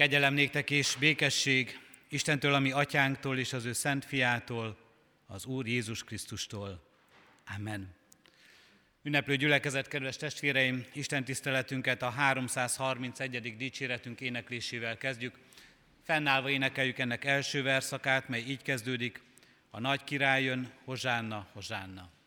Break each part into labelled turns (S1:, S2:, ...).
S1: Kegyelem néktek és békesség Istentől, ami atyánktól és az ő szent fiától, az Úr Jézus Krisztustól. Amen. Ünneplő gyülekezet, kedves testvéreim, Isten tiszteletünket a 331. dicséretünk éneklésével kezdjük. Fennállva énekeljük ennek első verszakát, mely így kezdődik. A nagy király jön, hozsánna, hozsánna.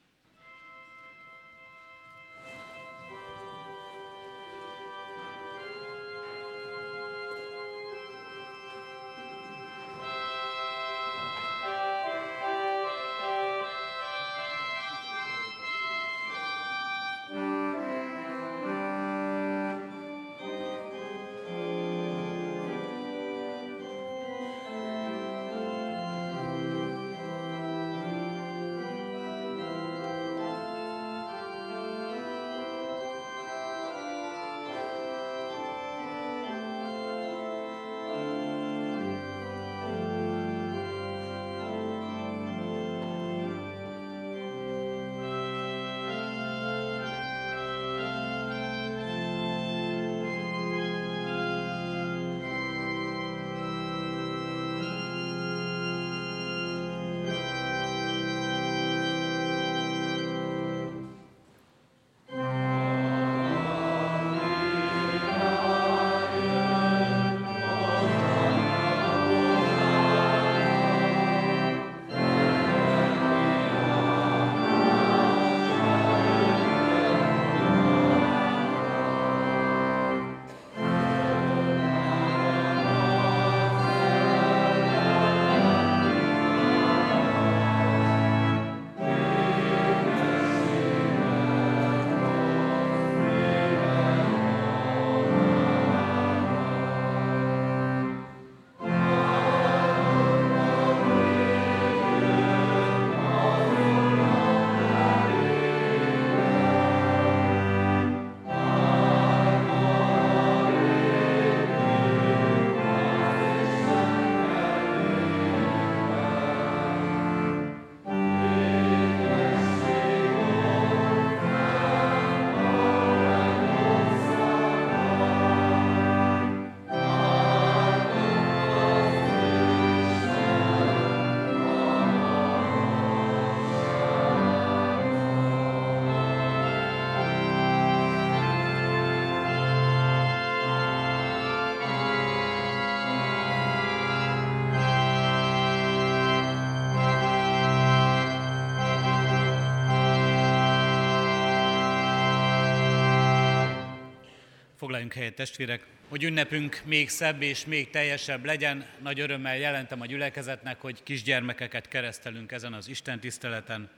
S1: Foglaljunk helyet, testvérek, hogy ünnepünk még szebb és még teljesebb legyen. Nagy örömmel jelentem a gyülekezetnek, hogy kisgyermekeket keresztelünk ezen az Isten tiszteleten.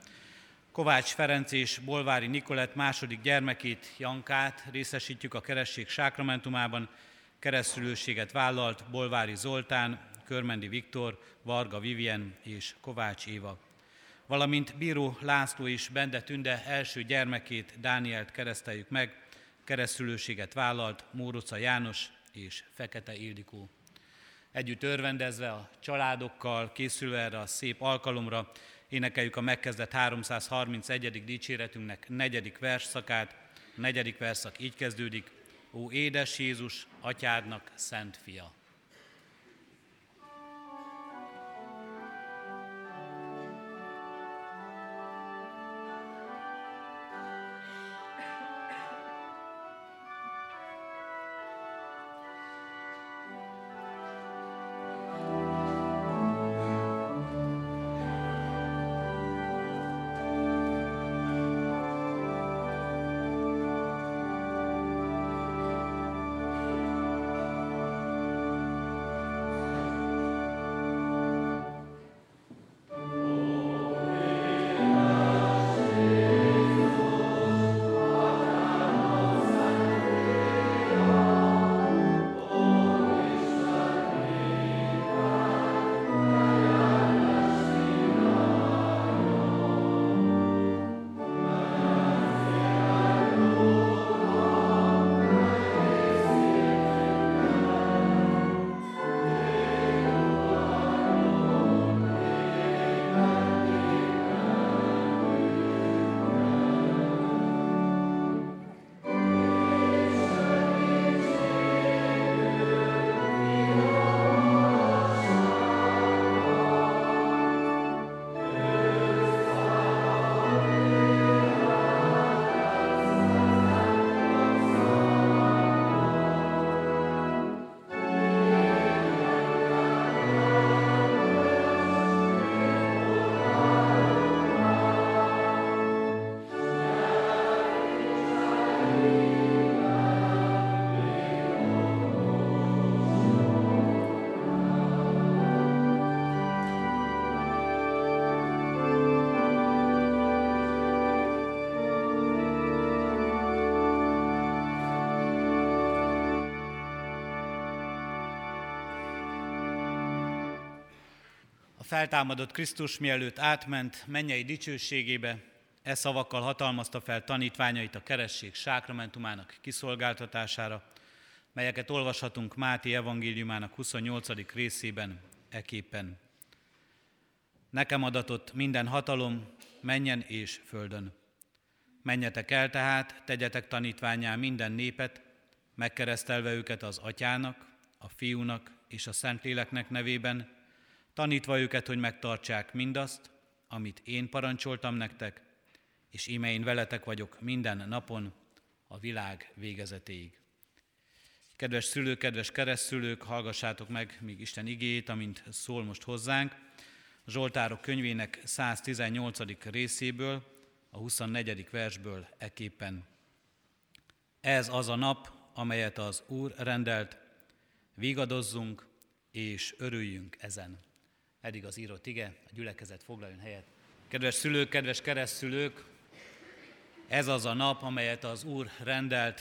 S1: Kovács Ferenc és Bolvári Nikolett második gyermekét, Jankát részesítjük a keresség sákramentumában. Keresztülőséget vállalt Bolvári Zoltán, Körmendi Viktor, Varga Vivien és Kovács Éva. Valamint Bíró László és Bende Tünde első gyermekét, Dánielt kereszteljük meg, keresztülőséget vállalt Móroca János és Fekete Ildikó. Együtt örvendezve a családokkal, készülve erre a szép alkalomra, énekeljük a megkezdett 331. dicséretünknek negyedik versszakát. A negyedik verszak így kezdődik. Ó édes Jézus, atyádnak szent fia! Feltámadott Krisztus mielőtt átment mennyei dicsőségébe, e szavakkal hatalmazta fel tanítványait a keresség sákramentumának kiszolgáltatására, melyeket olvashatunk Máté evangéliumának 28. részében, eképpen. Nekem adatott minden hatalom, menjen és földön. Menjetek el tehát, tegyetek tanítványá minden népet, megkeresztelve őket az atyának, a fiúnak és a szentléleknek nevében, tanítva őket, hogy megtartsák mindazt, amit én parancsoltam nektek, és íme én veletek vagyok minden napon a világ végezetéig. Kedves szülők, kedves keresztülők, hallgassátok meg még Isten igét, amint szól most hozzánk. A Zsoltárok könyvének 118. részéből, a 24. versből eképpen. Ez az a nap, amelyet az Úr rendelt, vigadozzunk és örüljünk ezen. Eddig az írott ige, a gyülekezet foglaljon helyet. Kedves szülők, kedves keresztülők, ez az a nap, amelyet az Úr rendelt,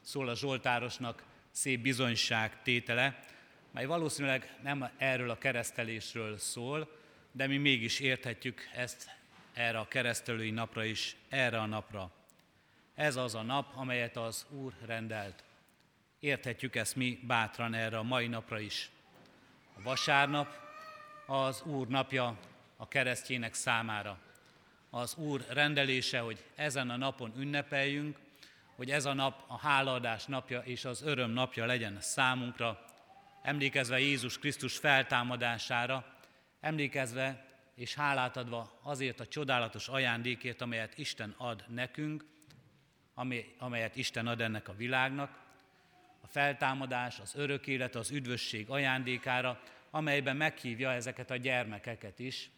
S1: szól a Zsoltárosnak szép bizonyság tétele, mely valószínűleg nem erről a keresztelésről szól, de mi mégis érthetjük ezt erre a keresztelői napra is, erre a napra. Ez az a nap, amelyet az Úr rendelt. Érthetjük ezt mi bátran erre a mai napra is. A vasárnap az Úr napja a keresztjének számára. Az Úr rendelése, hogy ezen a napon ünnepeljünk, hogy ez a nap a hálaadás napja és az öröm napja legyen számunkra, emlékezve Jézus Krisztus feltámadására, emlékezve és hálát adva azért a csodálatos ajándékért, amelyet Isten ad nekünk, amelyet Isten ad ennek a világnak, a feltámadás, az örök élet, az üdvösség ajándékára, amelyben meghívja ezeket a gyermekeket is,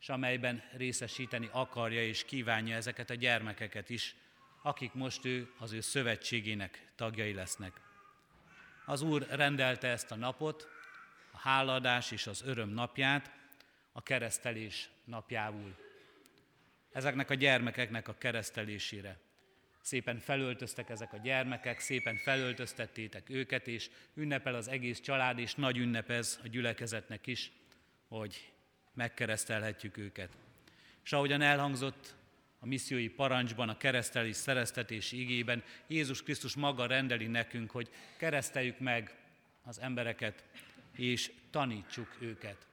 S1: és amelyben részesíteni akarja és kívánja ezeket a gyermekeket is, akik most ő az ő szövetségének tagjai lesznek. Az Úr rendelte ezt a napot, a háladás és az öröm napját, a keresztelés napjául. Ezeknek a gyermekeknek a keresztelésére. Szépen felöltöztek ezek a gyermekek, szépen felöltöztettétek őket, és ünnepel az egész család, és nagy ünnep ez a gyülekezetnek is, hogy megkeresztelhetjük őket. És ahogyan elhangzott a missziói parancsban, a keresztelés szereztetés igében, Jézus Krisztus maga rendeli nekünk, hogy kereszteljük meg az embereket, és tanítsuk őket.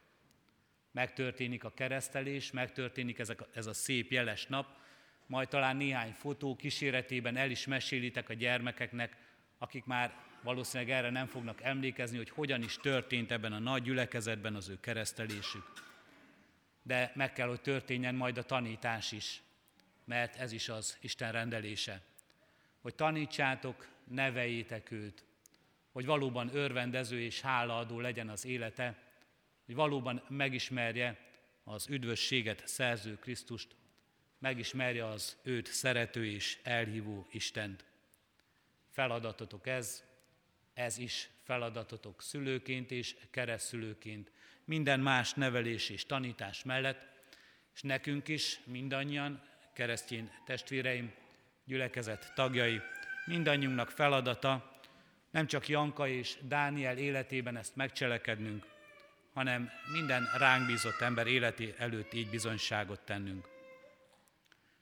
S1: Megtörténik a keresztelés, megtörténik ez a, ez a szép jeles nap, majd talán néhány fotó kíséretében el is mesélitek a gyermekeknek, akik már valószínűleg erre nem fognak emlékezni, hogy hogyan is történt ebben a nagy gyülekezetben az ő keresztelésük. De meg kell, hogy történjen majd a tanítás is, mert ez is az Isten rendelése. Hogy tanítsátok, neveljétek őt, hogy valóban örvendező és hálaadó legyen az élete, hogy valóban megismerje az üdvösséget szerző Krisztust, megismerje az őt szerető és elhívó Istent. Feladatotok ez, ez is feladatotok szülőként és keresztülőként, minden más nevelés és tanítás mellett, és nekünk is, mindannyian, keresztény testvéreim, gyülekezet tagjai, mindannyiunknak feladata, nem csak Janka és Dániel életében ezt megcselekednünk, hanem minden ránk bízott ember életé előtt így bizonyságot tennünk.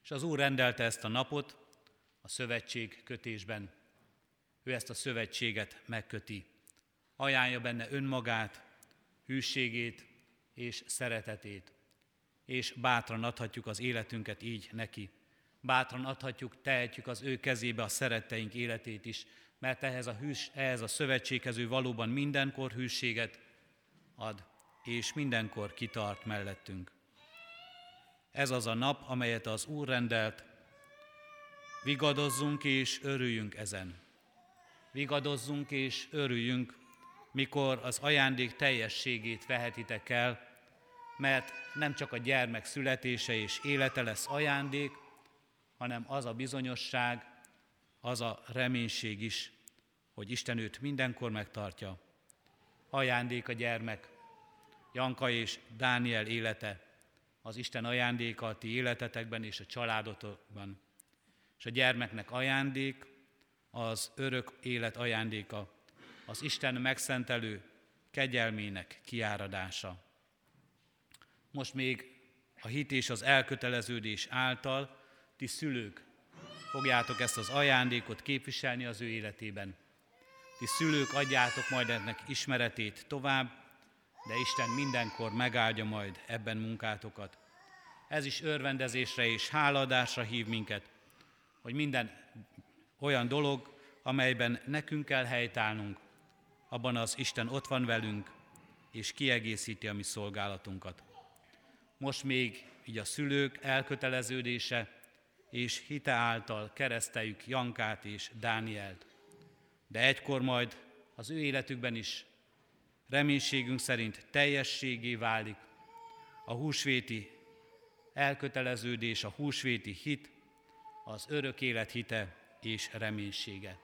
S1: És az Úr rendelte ezt a napot a szövetség kötésben. Ő ezt a szövetséget megköti. Ajánlja benne önmagát, hűségét és szeretetét. És bátran adhatjuk az életünket így neki. Bátran adhatjuk, tehetjük az ő kezébe a szeretteink életét is, mert ehhez a, hűs, ehhez a szövetséghez ő valóban mindenkor hűséget ad, és mindenkor kitart mellettünk. Ez az a nap, amelyet az Úr rendelt. Vigadozzunk és örüljünk ezen. Vigadozzunk és örüljünk, mikor az ajándék teljességét vehetitek el, mert nem csak a gyermek születése és élete lesz ajándék, hanem az a bizonyosság, az a reménység is, hogy Isten őt mindenkor megtartja. Ajándék a gyermek, Janka és Dániel élete, az Isten ajándéka a ti életetekben és a családotokban. És a gyermeknek ajándék, az örök élet ajándéka, az Isten megszentelő kegyelmének kiáradása. most még a hit és az elköteleződés által ti szülők fogjátok ezt az ajándékot képviselni az ő életében. Ti szülők adjátok majd ennek ismeretét tovább, de Isten mindenkor megáldja majd ebben munkátokat. Ez is örvendezésre és háladásra hív minket, hogy minden olyan dolog, amelyben nekünk kell helytállnunk, abban az Isten ott van velünk, és kiegészíti a mi szolgálatunkat. Most még így a szülők elköteleződése és hite által kereszteljük Jankát és Dánielt. De egykor majd az ő életükben is reménységünk szerint teljességé válik a húsvéti elköteleződés, a húsvéti hit, az örök élet hite és reménysége.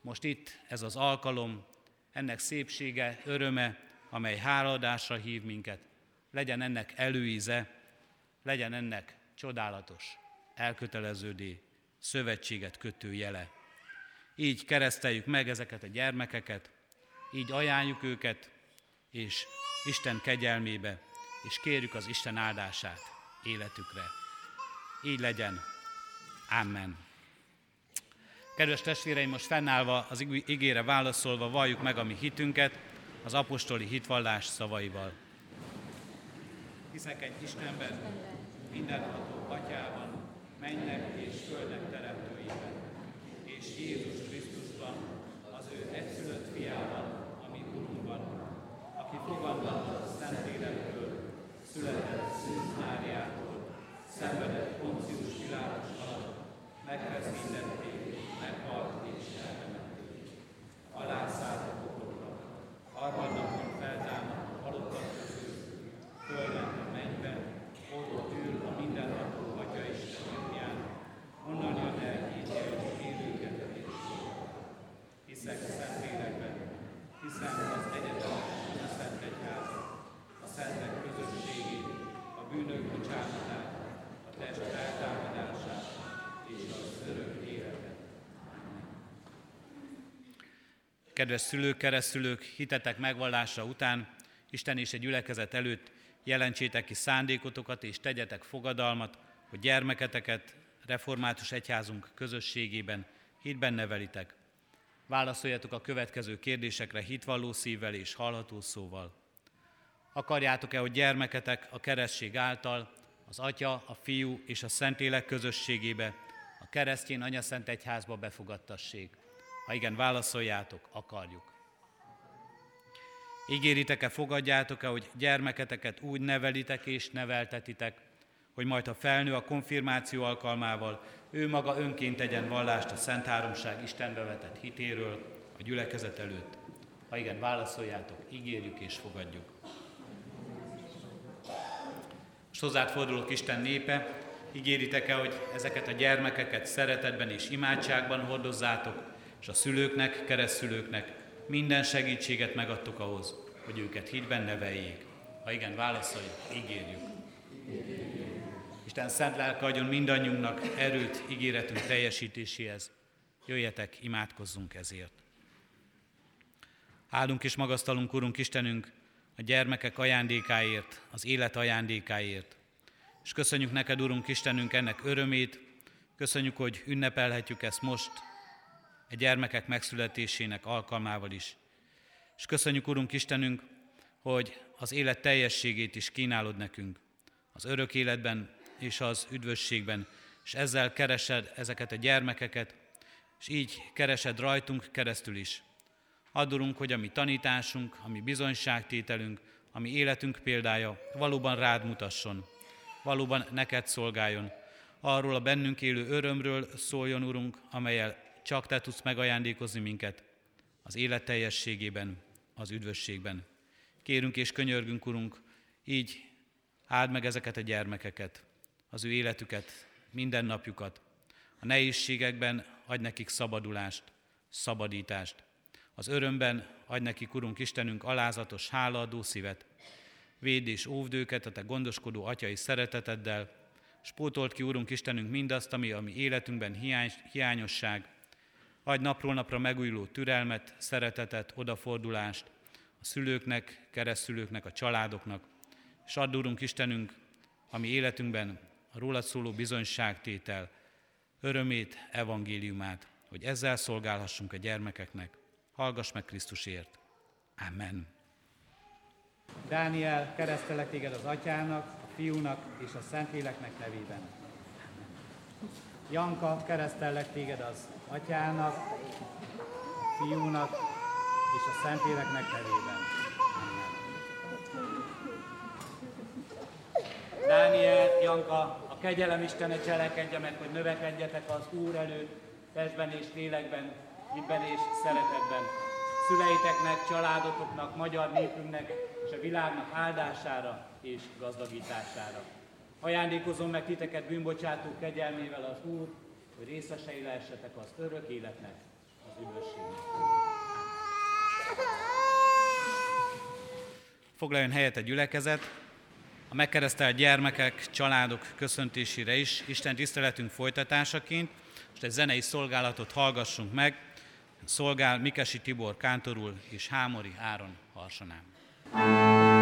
S1: Most itt ez az alkalom, ennek szépsége, öröme, amely háladásra hív minket, legyen ennek előíze, legyen ennek csodálatos, elköteleződé, szövetséget kötő jele. Így kereszteljük meg ezeket a gyermekeket, így ajánljuk őket, és Isten kegyelmébe, és kérjük az Isten áldását életükre. Így legyen. Amen. Kedves testvéreim, most fennállva az igére válaszolva valljuk meg a mi hitünket az apostoli hitvallás szavaival. Hiszek egy Istenben, mindenható atyában, mennek és földnek teremtőiben, és Jézus Krisztusban, az ő egyszülött fiában, ami Urunkban, aki fogadott a Szentlélekből, született Szűz Máriától, szenvedett Poncius Pilátus alatt, megfeszítették, meghalt és eltemették. Alászállt a pokolra, harmadnapon feltámadt a halottak közül, fölment a mennybe, ott ül a mindenható Atya Isten jobbján, onnan jön el ítélni élőket és Hiszek a Szentlélekben, hiszem az egyetemes a Szent Egyházat, a Szentek közösségét, a bűnök bocsánatát, a test feltámadását és az örök életet. Kedves szülők, keresztülők, hitetek megvallása után, Isten és egy gyülekezet előtt jelentsétek ki szándékotokat és tegyetek fogadalmat, hogy gyermeketeket református egyházunk közösségében hitben nevelitek. Válaszoljatok a következő kérdésekre hitvalló szívvel és hallható szóval. Akarjátok-e, hogy gyermeketek a keresztség által az Atya, a Fiú és a Szentlélek közösségébe, a keresztény anyaszent egyházba befogadtassék? Ha igen, válaszoljátok, akarjuk. Ígéritek-e, fogadjátok-e, hogy gyermeketeket úgy nevelitek és neveltetitek, hogy majd ha felnő a konfirmáció alkalmával, ő maga önként tegyen vallást a Szent Háromság Istenbe vetett hitéről a gyülekezet előtt. Ha igen, válaszoljátok, ígérjük és fogadjuk. Most hozzád fordulok Isten népe, ígéritek-e, hogy ezeket a gyermekeket szeretetben és imádságban hordozzátok, és a szülőknek, keresztülőknek minden segítséget megadtok ahhoz, hogy őket hitben neveljék. Ha igen, válaszoljuk, ígérjük. Isten szent lelke adjon mindannyiunknak erőt ígéretünk teljesítéséhez. Jöjjetek, imádkozzunk ezért. Áldunk és magasztalunk, Urunk Istenünk, a gyermekek ajándékáért, az élet ajándékáért. És köszönjük neked, Urunk Istenünk, ennek örömét, köszönjük, hogy ünnepelhetjük ezt most, a gyermekek megszületésének alkalmával is. És köszönjük, Urunk Istenünk, hogy az élet teljességét is kínálod nekünk, az örök életben és az üdvösségben, és ezzel keresed ezeket a gyermekeket, és így keresed rajtunk keresztül is. Adorunk, hogy a mi tanításunk, a mi bizonyságtételünk, a mi életünk példája valóban rád mutasson, valóban neked szolgáljon, arról a bennünk élő örömről szóljon, Urunk, amelyel csak Te tudsz megajándékozni minket az élet teljességében, az üdvösségben. Kérünk és könyörgünk, Urunk, így áld meg ezeket a gyermekeket, az ő életüket, minden napjukat. A nehézségekben adj nekik szabadulást, szabadítást. Az örömben adj nekik, Urunk Istenünk, alázatos, hálaadó szívet. Védd és óvd őket a Te gondoskodó atyai szereteteddel, spótolt ki, Urunk Istenünk, mindazt, ami a mi életünkben hiány, hiányosság, Adj napról napra megújuló türelmet, szeretetet, odafordulást a szülőknek, keresztülőknek, a családoknak.
S2: és add, Úrunk Istenünk, ami életünkben a rólad szóló bizonyságtétel, örömét, evangéliumát, hogy ezzel szolgálhassunk a gyermekeknek. Hallgass meg Krisztusért. Amen.
S1: Dániel, keresztelek téged az atyának, a fiúnak és a szentléleknek nevében. Janka, keresztellek téged az atyának, fiúnak és a szentléleknek nevében. Dániel, Janka, a kegyelem Istene cselekedje meg, hogy növekedjetek az Úr előtt, testben és lélekben, hitben és szeretetben. Szüleiteknek, családotoknak, magyar népünknek és a világnak áldására és gazdagítására. Ajándékozom meg titeket bűnbocsátó kegyelmével az Úr, hogy részesei lehessetek az örök életnek, az üdvösségnek.
S2: Foglaljon helyet a gyülekezet, a megkeresztelt gyermekek, családok köszöntésére is, Isten tiszteletünk folytatásaként. Most egy zenei szolgálatot hallgassunk meg, szolgál Mikesi Tibor Kántorul és Hámori Áron Harsanám.
S3: tiszteletünk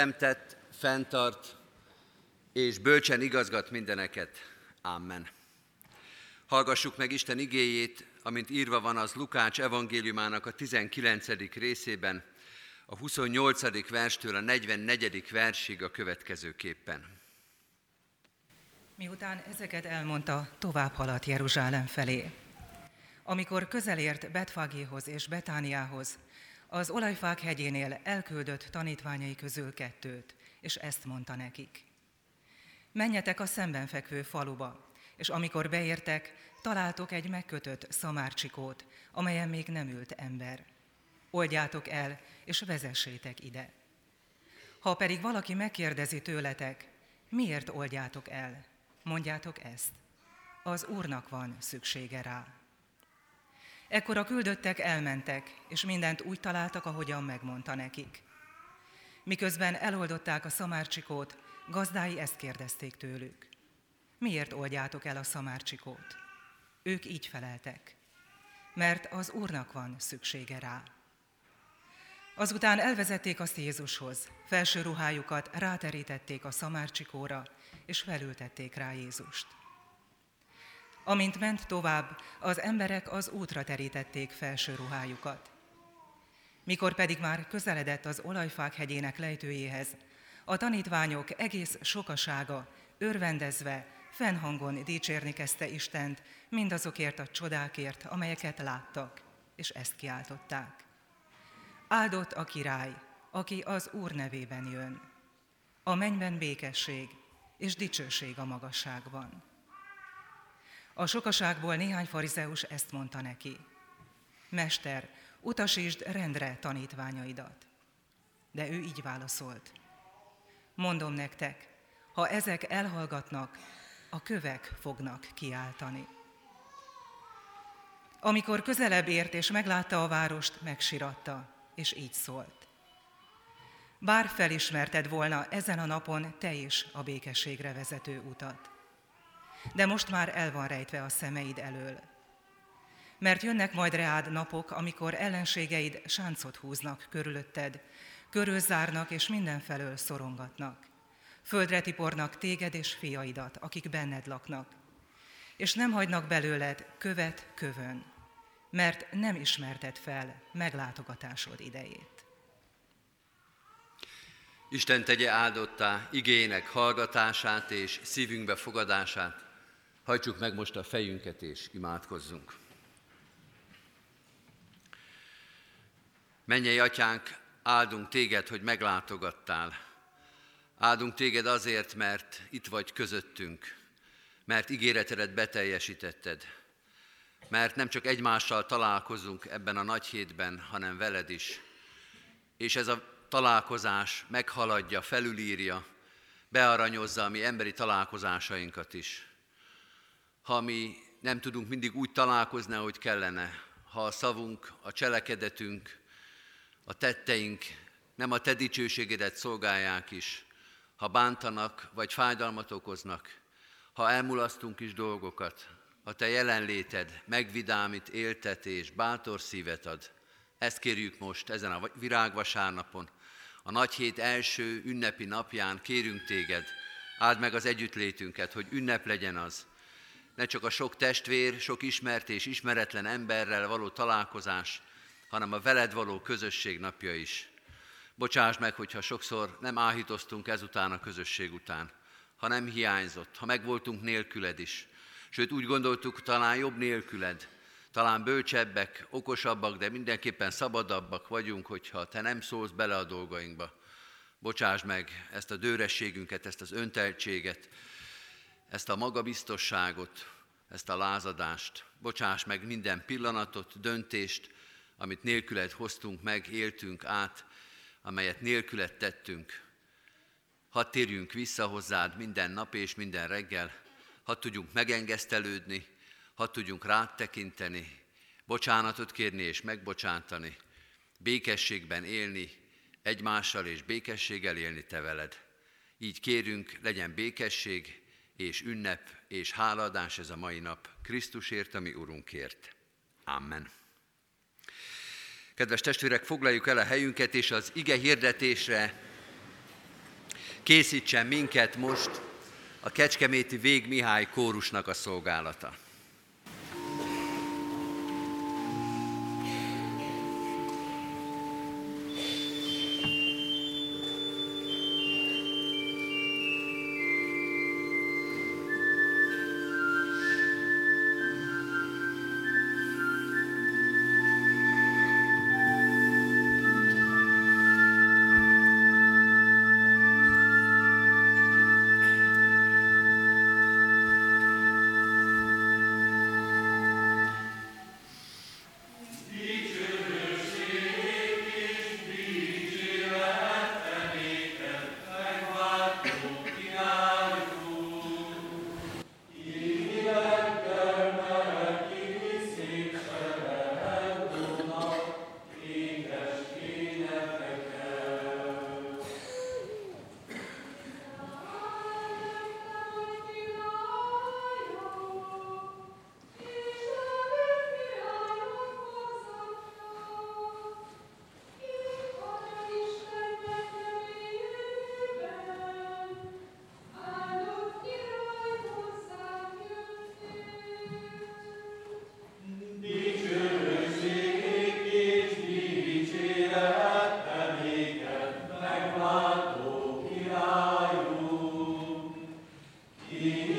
S3: teremtett, fenntart és bölcsen igazgat mindeneket. Amen. Hallgassuk meg Isten igéjét, amint írva van az Lukács evangéliumának a 19. részében, a 28. verstől a 44. versig a következőképpen.
S4: Miután ezeket elmondta, tovább haladt Jeruzsálem felé. Amikor közelért Betfagéhoz és Betániához, az olajfák hegyénél elküldött tanítványai közül kettőt, és ezt mondta nekik. Menjetek a szemben fekvő faluba, és amikor beértek, találtok egy megkötött szamárcsikót, amelyen még nem ült ember. Oldjátok el, és vezessétek ide. Ha pedig valaki megkérdezi tőletek, miért oldjátok el, mondjátok ezt. Az Úrnak van szüksége rá. Ekkor a küldöttek elmentek, és mindent úgy találtak, ahogyan megmondta nekik. Miközben eloldották a szamárcsikót, gazdái ezt kérdezték tőlük. Miért oldjátok el a szamárcsikót? Ők így feleltek. Mert az Úrnak van szüksége rá. Azután elvezették azt Jézushoz, felső ruhájukat ráterítették a szamárcsikóra, és felültették rá Jézust. Amint ment tovább, az emberek az útra terítették felső ruhájukat. Mikor pedig már közeledett az olajfák hegyének lejtőjéhez, a tanítványok egész sokasága örvendezve, fennhangon dicsérni kezdte Istent mindazokért a csodákért, amelyeket láttak, és ezt kiáltották. Áldott a király, aki az Úr nevében jön. A mennyben békesség és dicsőség a magasságban. A sokaságból néhány farizeus ezt mondta neki. Mester, utasítsd rendre tanítványaidat. De ő így válaszolt. Mondom nektek, ha ezek elhallgatnak, a kövek fognak kiáltani. Amikor közelebb ért és meglátta a várost, megsiratta, és így szólt. Bár felismerted volna ezen a napon te is a békességre vezető utat de most már el van rejtve a szemeid elől. Mert jönnek majd reád napok, amikor ellenségeid sáncot húznak körülötted, körülzárnak és mindenfelől szorongatnak. Földre tipornak téged és fiaidat, akik benned laknak, és nem hagynak belőled követ kövön, mert nem ismerted fel meglátogatásod idejét.
S3: Isten tegye áldottá igének hallgatását és szívünkbe fogadását, Hajtsuk meg most a fejünket és imádkozzunk. Mennyei atyánk, áldunk téged, hogy meglátogattál. Áldunk téged azért, mert itt vagy közöttünk, mert ígéretedet beteljesítetted, mert nem csak egymással találkozunk ebben a nagy hétben, hanem veled is. És ez a találkozás meghaladja, felülírja, bearanyozza a mi emberi találkozásainkat is ha mi nem tudunk mindig úgy találkozni, ahogy kellene, ha a szavunk, a cselekedetünk, a tetteink nem a te dicsőségedet szolgálják is, ha bántanak vagy fájdalmat okoznak, ha elmulasztunk is dolgokat, ha te jelenléted megvidámít, éltetés, bátor szívet ad. Ezt kérjük most ezen a virágvasárnapon, a nagy hét első ünnepi napján kérünk téged, áld meg az együttlétünket, hogy ünnep legyen az, ne csak a sok testvér, sok ismert és ismeretlen emberrel való találkozás, hanem a veled való közösség napja is. Bocsáss meg, hogyha sokszor nem áhítoztunk ezután a közösség után, ha nem hiányzott, ha megvoltunk nélküled is. Sőt, úgy gondoltuk, talán jobb nélküled, talán bölcsebbek, okosabbak, de mindenképpen szabadabbak vagyunk, hogyha te nem szólsz bele a dolgainkba. Bocsáss meg ezt a dőrességünket, ezt az önteltséget, ezt a magabiztosságot, ezt a lázadást. Bocsáss meg minden pillanatot, döntést, amit nélküled hoztunk meg, éltünk át, amelyet nélküled tettünk. Hadd térjünk vissza hozzád minden nap és minden reggel, hadd tudjunk megengesztelődni, hadd tudjunk rád tekinteni, bocsánatot kérni és megbocsátani, békességben élni, egymással és békességgel élni te veled. Így kérünk, legyen békesség, és ünnep és háladás ez a mai nap Krisztusért, ami Urunkért. Amen. Kedves testvérek, foglaljuk el a helyünket, és az ige hirdetésre készítsen minket most a Kecskeméti Vég Mihály kórusnak a szolgálata. Amen.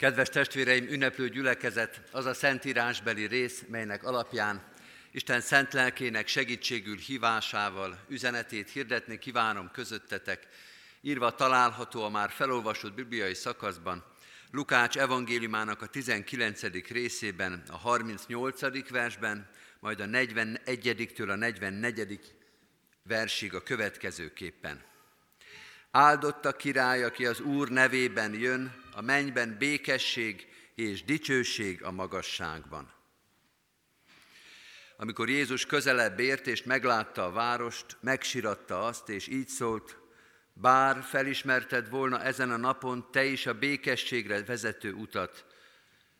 S3: Kedves testvéreim, ünneplő gyülekezet az a szentírásbeli rész, melynek alapján Isten szent lelkének segítségül hívásával üzenetét hirdetni kívánom közöttetek, írva található a már felolvasott bibliai szakaszban, Lukács evangéliumának a 19. részében, a 38. versben, majd a 41-től a 44. versig a következőképpen. Áldott a király, aki az Úr nevében jön, a mennyben békesség és dicsőség a magasságban. Amikor Jézus közelebb ért és meglátta a várost, megsiratta azt, és így szólt, bár felismerted volna ezen a napon te is a békességre vezető utat,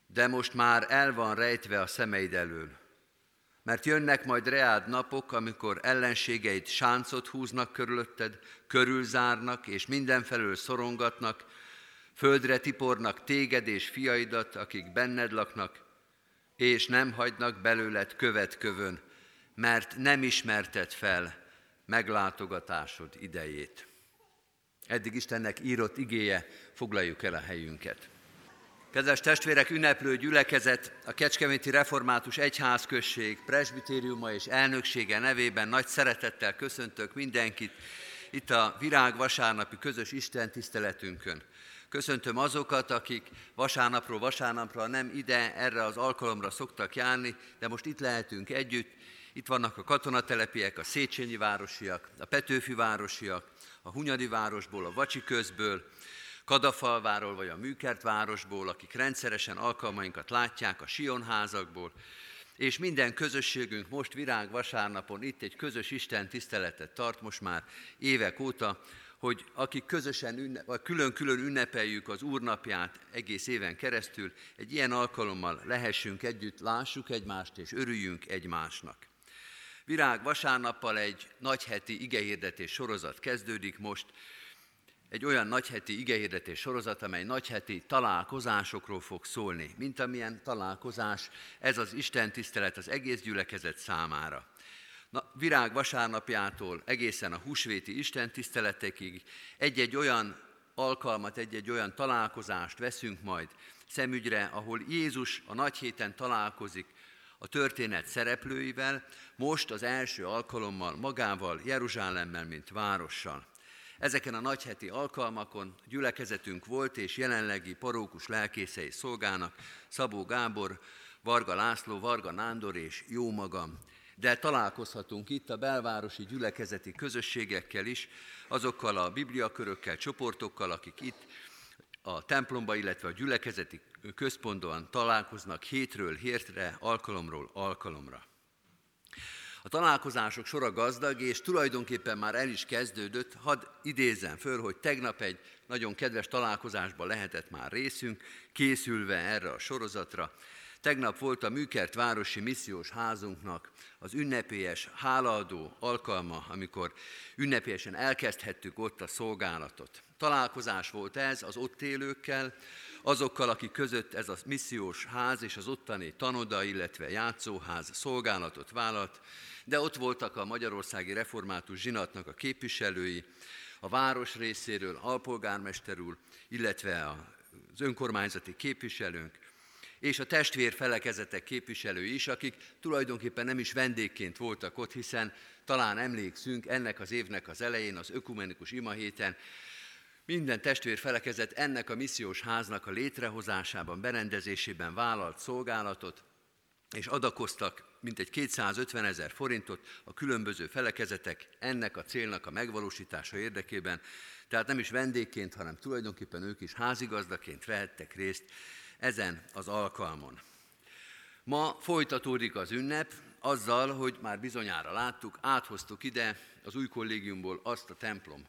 S3: de most már el van rejtve a szemeid elől. Mert jönnek majd reád napok, amikor ellenségeid sáncot húznak körülötted, körülzárnak és mindenfelől szorongatnak, földre tipornak téged és fiaidat, akik benned laknak, és nem hagynak belőled követkövön, mert nem ismerted fel meglátogatásod idejét. Eddig Istennek írott igéje, foglaljuk el a helyünket. Kedves testvérek, ünneplő gyülekezet, a Kecskeméti Református Egyházközség presbitériuma és elnöksége nevében nagy szeretettel köszöntök mindenkit itt a Virág vasárnapi közös Isten tiszteletünkön. Köszöntöm azokat, akik vasárnapról vasárnapra nem ide, erre az alkalomra szoktak járni, de most itt lehetünk együtt. Itt vannak a katonatelepiek, a Széchenyi városiak, a Petőfi városiak, a Hunyadi városból, a Vacsi közből, Kadafalváról vagy a Műkert városból, akik rendszeresen alkalmainkat látják a Sionházakból, és minden közösségünk most virág vasárnapon itt egy közös Isten tiszteletet tart most már évek óta, hogy akik közösen ünnep, vagy külön-külön ünnepeljük az Úrnapját egész éven keresztül, egy ilyen alkalommal lehessünk együtt, lássuk egymást és örüljünk egymásnak. Virág vasárnappal egy nagyheti igehirdetés sorozat kezdődik most, egy olyan nagyheti igehirdetés sorozat, amely nagyheti találkozásokról fog szólni, mint amilyen találkozás ez az Isten tisztelet az egész gyülekezet számára. Na, virág vasárnapjától egészen a húsvéti Isten tiszteletekig egy-egy olyan alkalmat, egy-egy olyan találkozást veszünk majd szemügyre, ahol Jézus a nagy héten találkozik a történet szereplőivel, most az első alkalommal magával, Jeruzsálemmel, mint várossal. Ezeken a nagyheti alkalmakon gyülekezetünk volt és jelenlegi parókus lelkészei szolgának Szabó Gábor, Varga László, Varga Nándor és jó magam. De találkozhatunk itt a belvárosi gyülekezeti közösségekkel is, azokkal a bibliakörökkel, csoportokkal, akik itt a templomba, illetve a gyülekezeti központban találkoznak hétről hétre, alkalomról alkalomra. A találkozások sora gazdag, és tulajdonképpen már el is kezdődött. Hadd idézem föl, hogy tegnap egy nagyon kedves találkozásban lehetett már részünk, készülve erre a sorozatra. Tegnap volt a Műkert Városi Missziós Házunknak az ünnepélyes hálaadó alkalma, amikor ünnepélyesen elkezdhettük ott a szolgálatot. Találkozás volt ez az ott élőkkel, azokkal, akik között ez a missziós ház és az ottani tanoda, illetve játszóház szolgálatot vállalt, de ott voltak a Magyarországi Református Zsinatnak a képviselői, a város részéről alpolgármester úr, illetve az önkormányzati képviselőnk, és a testvér felekezetek képviselői is, akik tulajdonképpen nem is vendégként voltak ott, hiszen talán emlékszünk ennek az évnek az elején, az ökumenikus imahéten, minden testvér felekezet ennek a missziós háznak a létrehozásában, berendezésében vállalt szolgálatot, és adakoztak mintegy 250 ezer forintot a különböző felekezetek ennek a célnak a megvalósítása érdekében, tehát nem is vendégként, hanem tulajdonképpen ők is házigazdaként vehettek részt ezen az alkalmon. Ma folytatódik az ünnep, azzal, hogy már bizonyára láttuk, áthoztuk ide az új kollégiumból azt a templom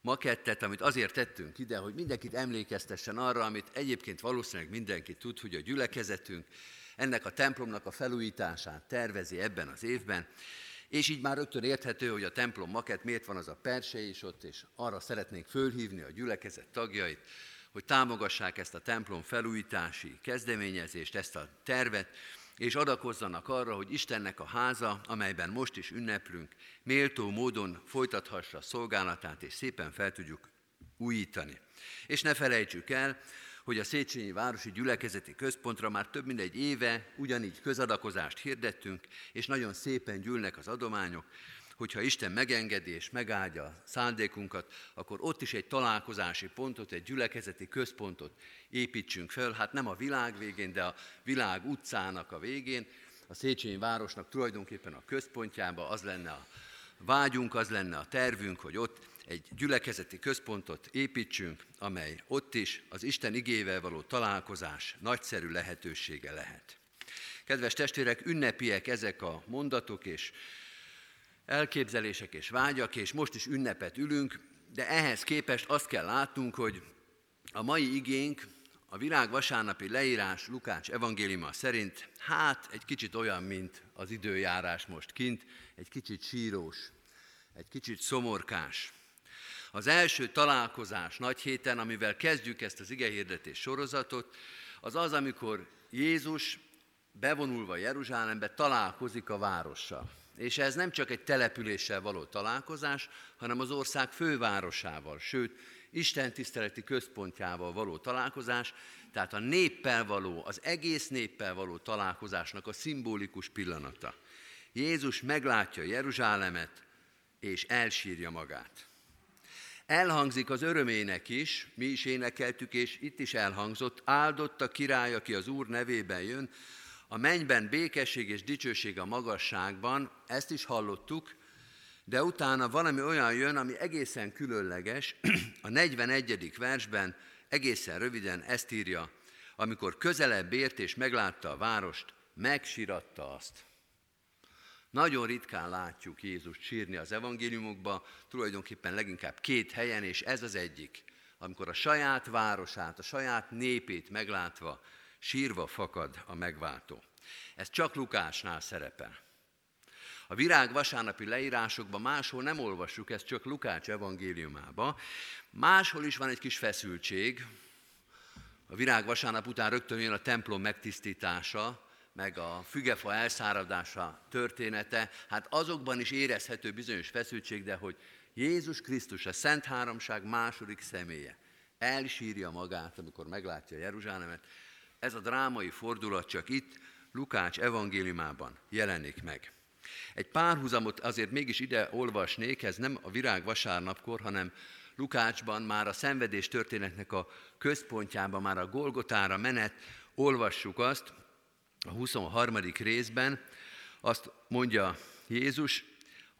S3: makettet, amit azért tettünk ide, hogy mindenkit emlékeztessen arra, amit egyébként valószínűleg mindenki tud, hogy a gyülekezetünk ennek a templomnak a felújítását tervezi ebben az évben, és így már rögtön érthető, hogy a templom maket miért van az a perse is ott, és arra szeretnénk fölhívni a gyülekezet tagjait, hogy támogassák ezt a templom felújítási kezdeményezést, ezt a tervet, és adakozzanak arra, hogy Istennek a háza, amelyben most is ünneplünk, méltó módon folytathassa szolgálatát, és szépen fel tudjuk újítani. És ne felejtsük el, hogy a Széchenyi Városi Gyülekezeti Központra már több mint egy éve ugyanígy közadakozást hirdettünk, és nagyon szépen gyűlnek az adományok, hogyha Isten megengedi és megáldja a szándékunkat, akkor ott is egy találkozási pontot, egy gyülekezeti központot építsünk fel, hát nem a világ végén, de a világ utcának a végén, a Széchenyi városnak tulajdonképpen a központjában az lenne a vágyunk, az lenne a tervünk, hogy ott egy gyülekezeti központot építsünk, amely ott is az Isten igével való találkozás nagyszerű lehetősége lehet. Kedves testvérek, ünnepiek ezek a mondatok és elképzelések és vágyak, és most is ünnepet ülünk, de ehhez képest azt kell látnunk, hogy a mai igénk, a virág vasárnapi leírás Lukács evangéliuma szerint, hát egy kicsit olyan, mint az időjárás most kint, egy kicsit sírós, egy kicsit szomorkás. Az első találkozás nagy héten, amivel kezdjük ezt az igehirdetés sorozatot, az az, amikor Jézus bevonulva Jeruzsálembe találkozik a várossal. És ez nem csak egy településsel való találkozás, hanem az ország fővárosával, sőt, Isten tiszteleti központjával való találkozás, tehát a néppel való, az egész néppel való találkozásnak a szimbolikus pillanata. Jézus meglátja Jeruzsálemet, és elsírja magát. Elhangzik az örömének is, mi is énekeltük, és itt is elhangzott, áldott a király, aki az Úr nevében jön, a mennyben békesség és dicsőség a magasságban, ezt is hallottuk, de utána valami olyan jön, ami egészen különleges. A 41. versben egészen röviden ezt írja, amikor közelebb ért és meglátta a várost, megsiratta azt. Nagyon ritkán látjuk Jézust sírni az evangéliumokban, tulajdonképpen leginkább két helyen, és ez az egyik, amikor a saját városát, a saját népét meglátva, sírva fakad a megváltó. Ez csak Lukásnál szerepel. A virág vasárnapi leírásokban máshol nem olvassuk ezt, csak Lukács evangéliumában. Máshol is van egy kis feszültség. A virág vasárnap után rögtön jön a templom megtisztítása, meg a fügefa elszáradása története, hát azokban is érezhető bizonyos feszültség, de hogy Jézus Krisztus, a Szent Háromság második személye, elsírja magát, amikor meglátja Jeruzsálemet, ez a drámai fordulat csak itt, Lukács evangéliumában jelenik meg. Egy párhuzamot azért mégis ide olvasnék, ez nem a virág vasárnapkor, hanem Lukácsban már a szenvedés történetnek a központjában, már a Golgotára menet, olvassuk azt, a 23. részben azt mondja Jézus,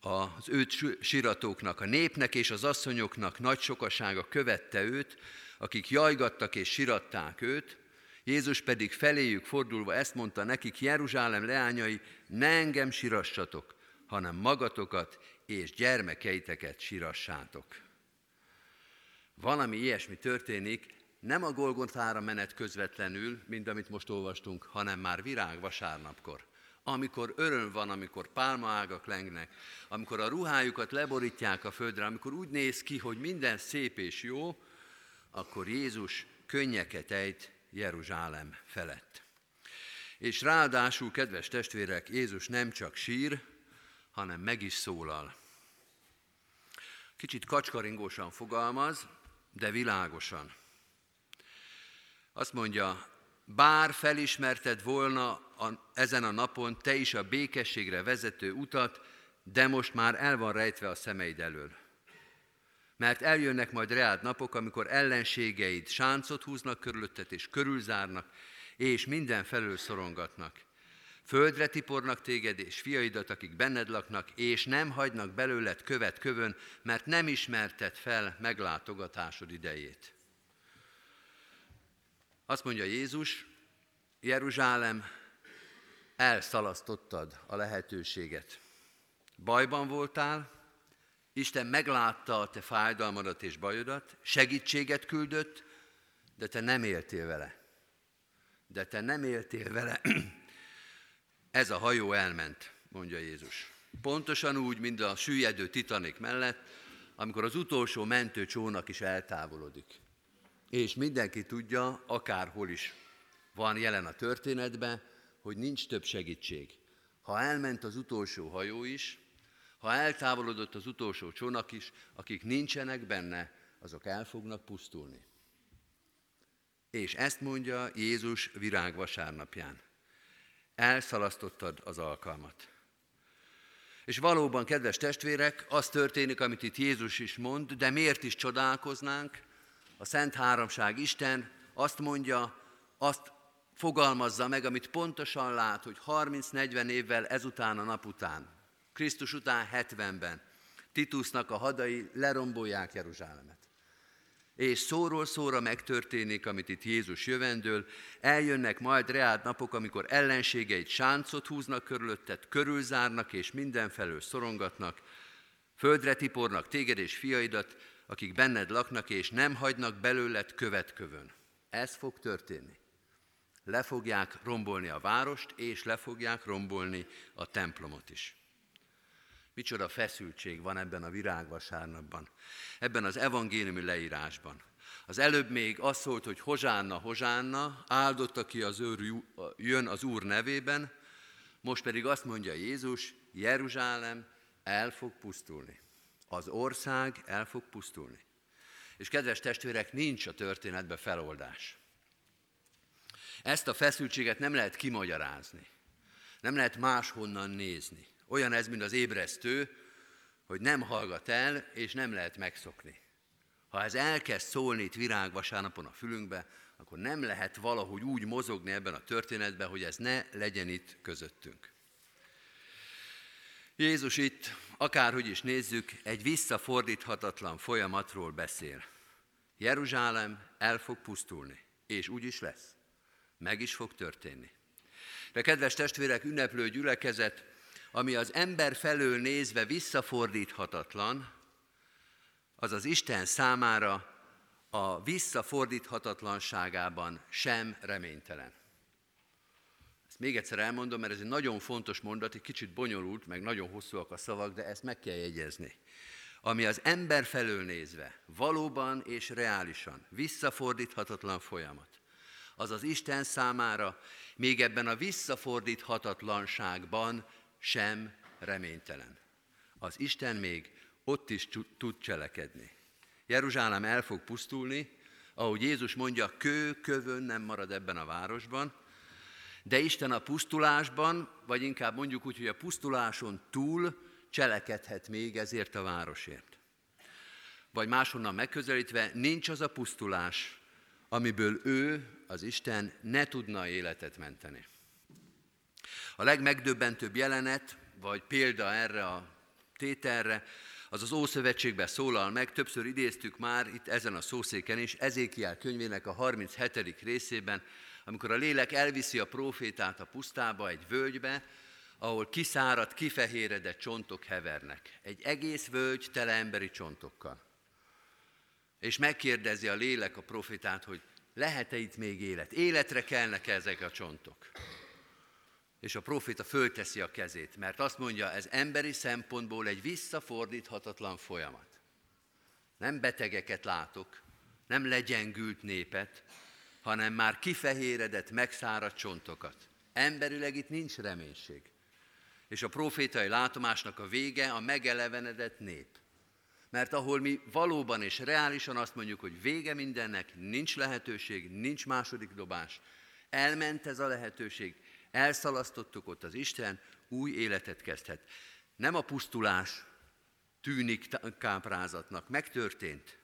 S3: az őt siratóknak, a népnek és az asszonyoknak nagy sokasága követte őt, akik jajgattak és siratták őt, Jézus pedig feléjük fordulva ezt mondta nekik, Jeruzsálem leányai, ne engem sirassatok, hanem magatokat és gyermekeiteket sirassátok. Valami ilyesmi történik, nem a Golgotára menet közvetlenül, mint amit most olvastunk, hanem már virág vasárnapkor. Amikor öröm van, amikor pálmaágak lengnek, amikor a ruhájukat leborítják a földre, amikor úgy néz ki, hogy minden szép és jó, akkor Jézus könnyeket ejt Jeruzsálem felett. És ráadásul, kedves testvérek, Jézus nem csak sír, hanem meg is szólal. Kicsit kacskaringósan fogalmaz, de világosan. Azt mondja, bár felismerted volna a, ezen a napon te is a békességre vezető utat, de most már el van rejtve a szemeid elől. Mert eljönnek majd reád napok, amikor ellenségeid sáncot húznak körülötted és körülzárnak, és mindenfelől szorongatnak. Földre tipornak téged és fiaidat, akik benned laknak, és nem hagynak belőled követ kövön, mert nem ismerted fel meglátogatásod idejét. Azt mondja Jézus, Jeruzsálem, elszalasztottad a lehetőséget. Bajban voltál, Isten meglátta a te fájdalmadat és bajodat, segítséget küldött, de te nem éltél vele. De te nem éltél vele. Ez a hajó elment, mondja Jézus. Pontosan úgy, mint a süllyedő titanik mellett, amikor az utolsó mentő csónak is eltávolodik és mindenki tudja, akárhol is van jelen a történetben, hogy nincs több segítség. Ha elment az utolsó hajó is, ha eltávolodott az utolsó csónak is, akik nincsenek benne, azok el fognak pusztulni. És ezt mondja Jézus virág vasárnapján. Elszalasztottad az alkalmat. És valóban, kedves testvérek, az történik, amit itt Jézus is mond, de miért is csodálkoznánk? a Szent Háromság Isten azt mondja, azt fogalmazza meg, amit pontosan lát, hogy 30-40 évvel ezután a nap után, Krisztus után 70-ben, Titusnak a hadai lerombolják Jeruzsálemet. És szóról szóra megtörténik, amit itt Jézus jövendől, eljönnek majd reád napok, amikor ellenségeit sáncot húznak körülötted, körülzárnak és mindenfelől szorongatnak, földre tipornak téged és fiaidat, akik benned laknak, és nem hagynak belőled követkövön. Ez fog történni. Le fogják rombolni a várost, és le fogják rombolni a templomot is. Micsoda feszültség van ebben a virágvasárnapban, ebben az evangéliumi leírásban. Az előbb még az szólt, hogy hozsánna, hozsánna, áldott, aki az őr, jön az Úr nevében, most pedig azt mondja Jézus, Jeruzsálem el fog pusztulni. Az ország el fog pusztulni. És kedves testvérek, nincs a történetben feloldás. Ezt a feszültséget nem lehet kimagyarázni. Nem lehet máshonnan nézni. Olyan ez, mint az ébresztő, hogy nem hallgat el, és nem lehet megszokni. Ha ez elkezd szólni itt virágvasárnapon a fülünkbe, akkor nem lehet valahogy úgy mozogni ebben a történetben, hogy ez ne legyen itt közöttünk. Jézus itt, akárhogy is nézzük, egy visszafordíthatatlan folyamatról beszél. Jeruzsálem el fog pusztulni, és úgy is lesz. Meg is fog történni. De kedves testvérek, ünneplő gyülekezet, ami az ember felől nézve visszafordíthatatlan, az az Isten számára a visszafordíthatatlanságában sem reménytelen. Ezt még egyszer elmondom, mert ez egy nagyon fontos mondat, egy kicsit bonyolult, meg nagyon hosszúak a szavak, de ezt meg kell jegyezni. Ami az ember felől nézve valóban és reálisan visszafordíthatatlan folyamat, az az Isten számára még ebben a visszafordíthatatlanságban sem reménytelen. Az Isten még ott is tud cselekedni. Jeruzsálem el fog pusztulni, ahogy Jézus mondja, kő kövön nem marad ebben a városban, de Isten a pusztulásban, vagy inkább mondjuk úgy, hogy a pusztuláson túl cselekedhet még ezért a városért. Vagy máshonnan megközelítve, nincs az a pusztulás, amiből ő, az Isten, ne tudna életet menteni. A legmegdöbbentőbb jelenet, vagy példa erre a tételre, az az Ószövetségben szólal meg, többször idéztük már itt ezen a szószéken is, Ezékiel könyvének a 37. részében, amikor a lélek elviszi a profétát a pusztába, egy völgybe, ahol kiszáradt, kifehéredett csontok hevernek. Egy egész völgy tele emberi csontokkal. És megkérdezi a lélek a profétát, hogy lehet-e itt még élet? Életre kelnek ezek a csontok? És a proféta fölteszi a kezét, mert azt mondja, ez emberi szempontból egy visszafordíthatatlan folyamat. Nem betegeket látok, nem legyengült népet, hanem már kifehéredett, megszáradt csontokat. Emberileg itt nincs reménység. És a profétai látomásnak a vége a megelevenedett nép. Mert ahol mi valóban és reálisan azt mondjuk, hogy vége mindennek, nincs lehetőség, nincs második dobás, elment ez a lehetőség, Elszalasztottuk ott az Isten, új életet kezdhet. Nem a pusztulás tűnik káprázatnak, megtörtént.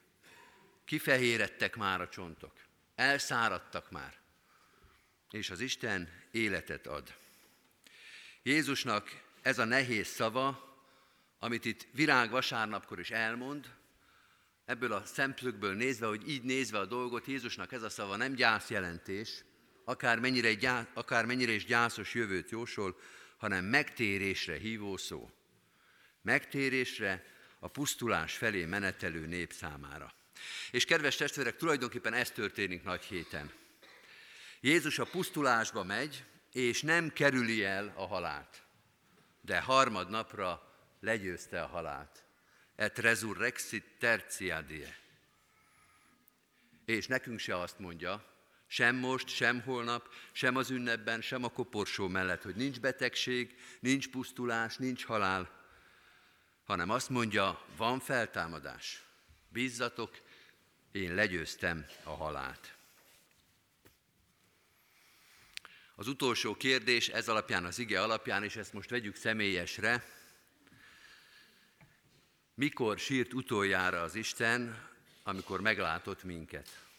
S3: Kifehérettek már a csontok, elszáradtak már, és az Isten életet ad. Jézusnak ez a nehéz szava, amit itt virág vasárnapkor is elmond, ebből a szemszögből nézve, hogy így nézve a dolgot, Jézusnak ez a szava nem gyászjelentés, akármennyire, gyá, akármennyire is gyászos jövőt jósol, hanem megtérésre hívó szó. Megtérésre a pusztulás felé menetelő nép számára. És kedves testvérek, tulajdonképpen ez történik nagy héten. Jézus a pusztulásba megy, és nem kerüli el a halált, de harmadnapra legyőzte a halált. Et resurrexit tertiadie. És nekünk se azt mondja, sem most, sem holnap, sem az ünnepben, sem a koporsó mellett, hogy nincs betegség, nincs pusztulás, nincs halál, hanem azt mondja, van feltámadás. Bízzatok, én legyőztem a halált. Az utolsó kérdés ez alapján, az ige alapján, és ezt most vegyük személyesre. Mikor sírt utoljára az Isten, amikor meglátott minket?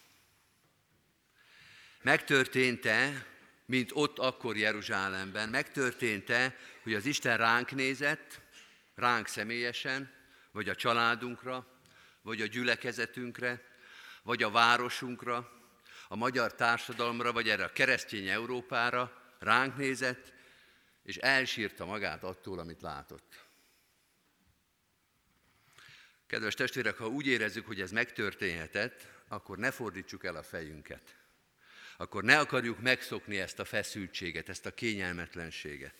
S3: Megtörtént-e, mint ott akkor Jeruzsálemben, megtörtént-e, hogy az Isten ránk nézett, ránk személyesen, vagy a családunkra, vagy a gyülekezetünkre, vagy a városunkra, a magyar társadalomra, vagy erre a keresztény Európára ránk nézett, és elsírta magát attól, amit látott. Kedves testvérek, ha úgy érezzük, hogy ez megtörténhetett, akkor ne fordítsuk el a fejünket akkor ne akarjuk megszokni ezt a feszültséget, ezt a kényelmetlenséget.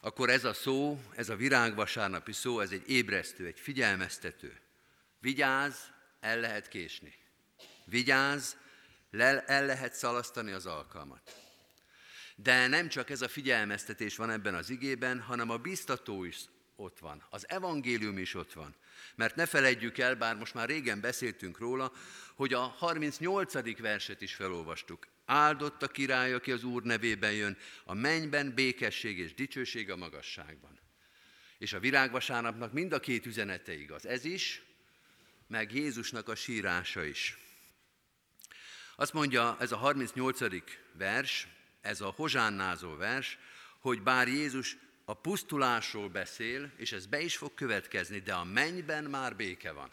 S3: Akkor ez a szó, ez a virágvasárnapi szó, ez egy ébresztő, egy figyelmeztető. Vigyázz, el lehet késni. Vigyázz, el lehet szalasztani az alkalmat. De nem csak ez a figyelmeztetés van ebben az igében, hanem a biztató is ott van, az evangélium is ott van. Mert ne felejtjük el, bár most már régen beszéltünk róla, hogy a 38. verset is felolvastuk. Áldott a király, aki az Úr nevében jön, a mennyben békesség és dicsőség a magasságban. És a virágvasárnapnak mind a két üzenete igaz. Ez is, meg Jézusnak a sírása is. Azt mondja ez a 38. vers, ez a hozsánnázó vers, hogy bár Jézus a pusztulásról beszél, és ez be is fog következni, de a mennyben már béke van.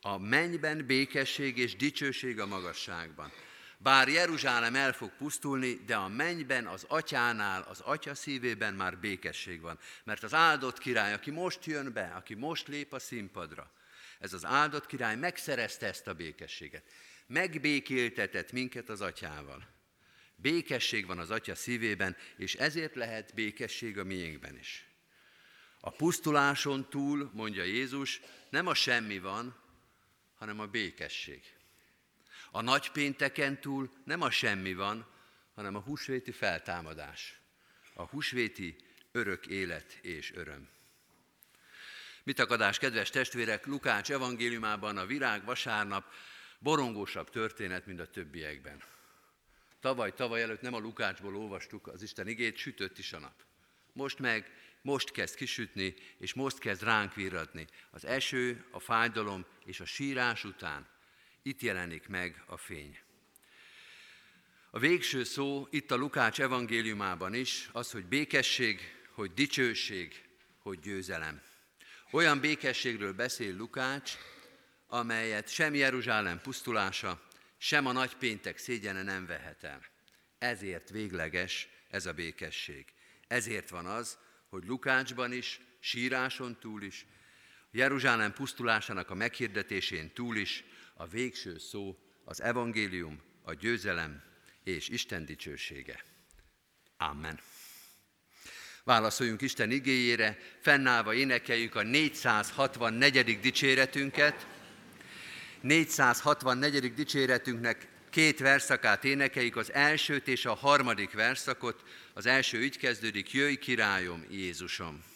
S3: A mennyben békesség és dicsőség a magasságban. Bár Jeruzsálem el fog pusztulni, de a mennyben, az atyánál, az atya szívében már békesség van. Mert az áldott király, aki most jön be, aki most lép a színpadra, ez az áldott király megszerezte ezt a békességet. Megbékéltetett minket az atyával. Békesség van az atya szívében, és ezért lehet békesség a miénkben is. A pusztuláson túl, mondja Jézus, nem a semmi van, hanem a békesség. A nagy pénteken túl nem a semmi van, hanem a húsvéti feltámadás. A húsvéti örök élet és öröm. Mit akadás, kedves testvérek, Lukács evangéliumában a virág vasárnap borongósabb történet, mint a többiekben. Tavaly, tavaly előtt nem a Lukácsból olvastuk az Isten igét, sütött is a nap. Most meg, most kezd kisütni, és most kezd ránk virradni. Az eső, a fájdalom és a sírás után itt jelenik meg a fény. A végső szó itt a Lukács evangéliumában is az, hogy békesség, hogy dicsőség, hogy győzelem. Olyan békességről beszél Lukács, amelyet sem Jeruzsálem pusztulása, sem a nagy péntek szégyene nem vehet el. Ezért végleges ez a békesség. Ezért van az, hogy Lukácsban is, síráson túl is, Jeruzsálem pusztulásának a meghirdetésén túl is a végső szó az evangélium, a győzelem és Isten dicsősége. Amen. Válaszoljunk Isten igéjére, fennállva énekeljük a 464. dicséretünket. 464. dicséretünknek két verszakát énekeljük, az elsőt és a harmadik verszakot. Az első így kezdődik, jöjj királyom Jézusom.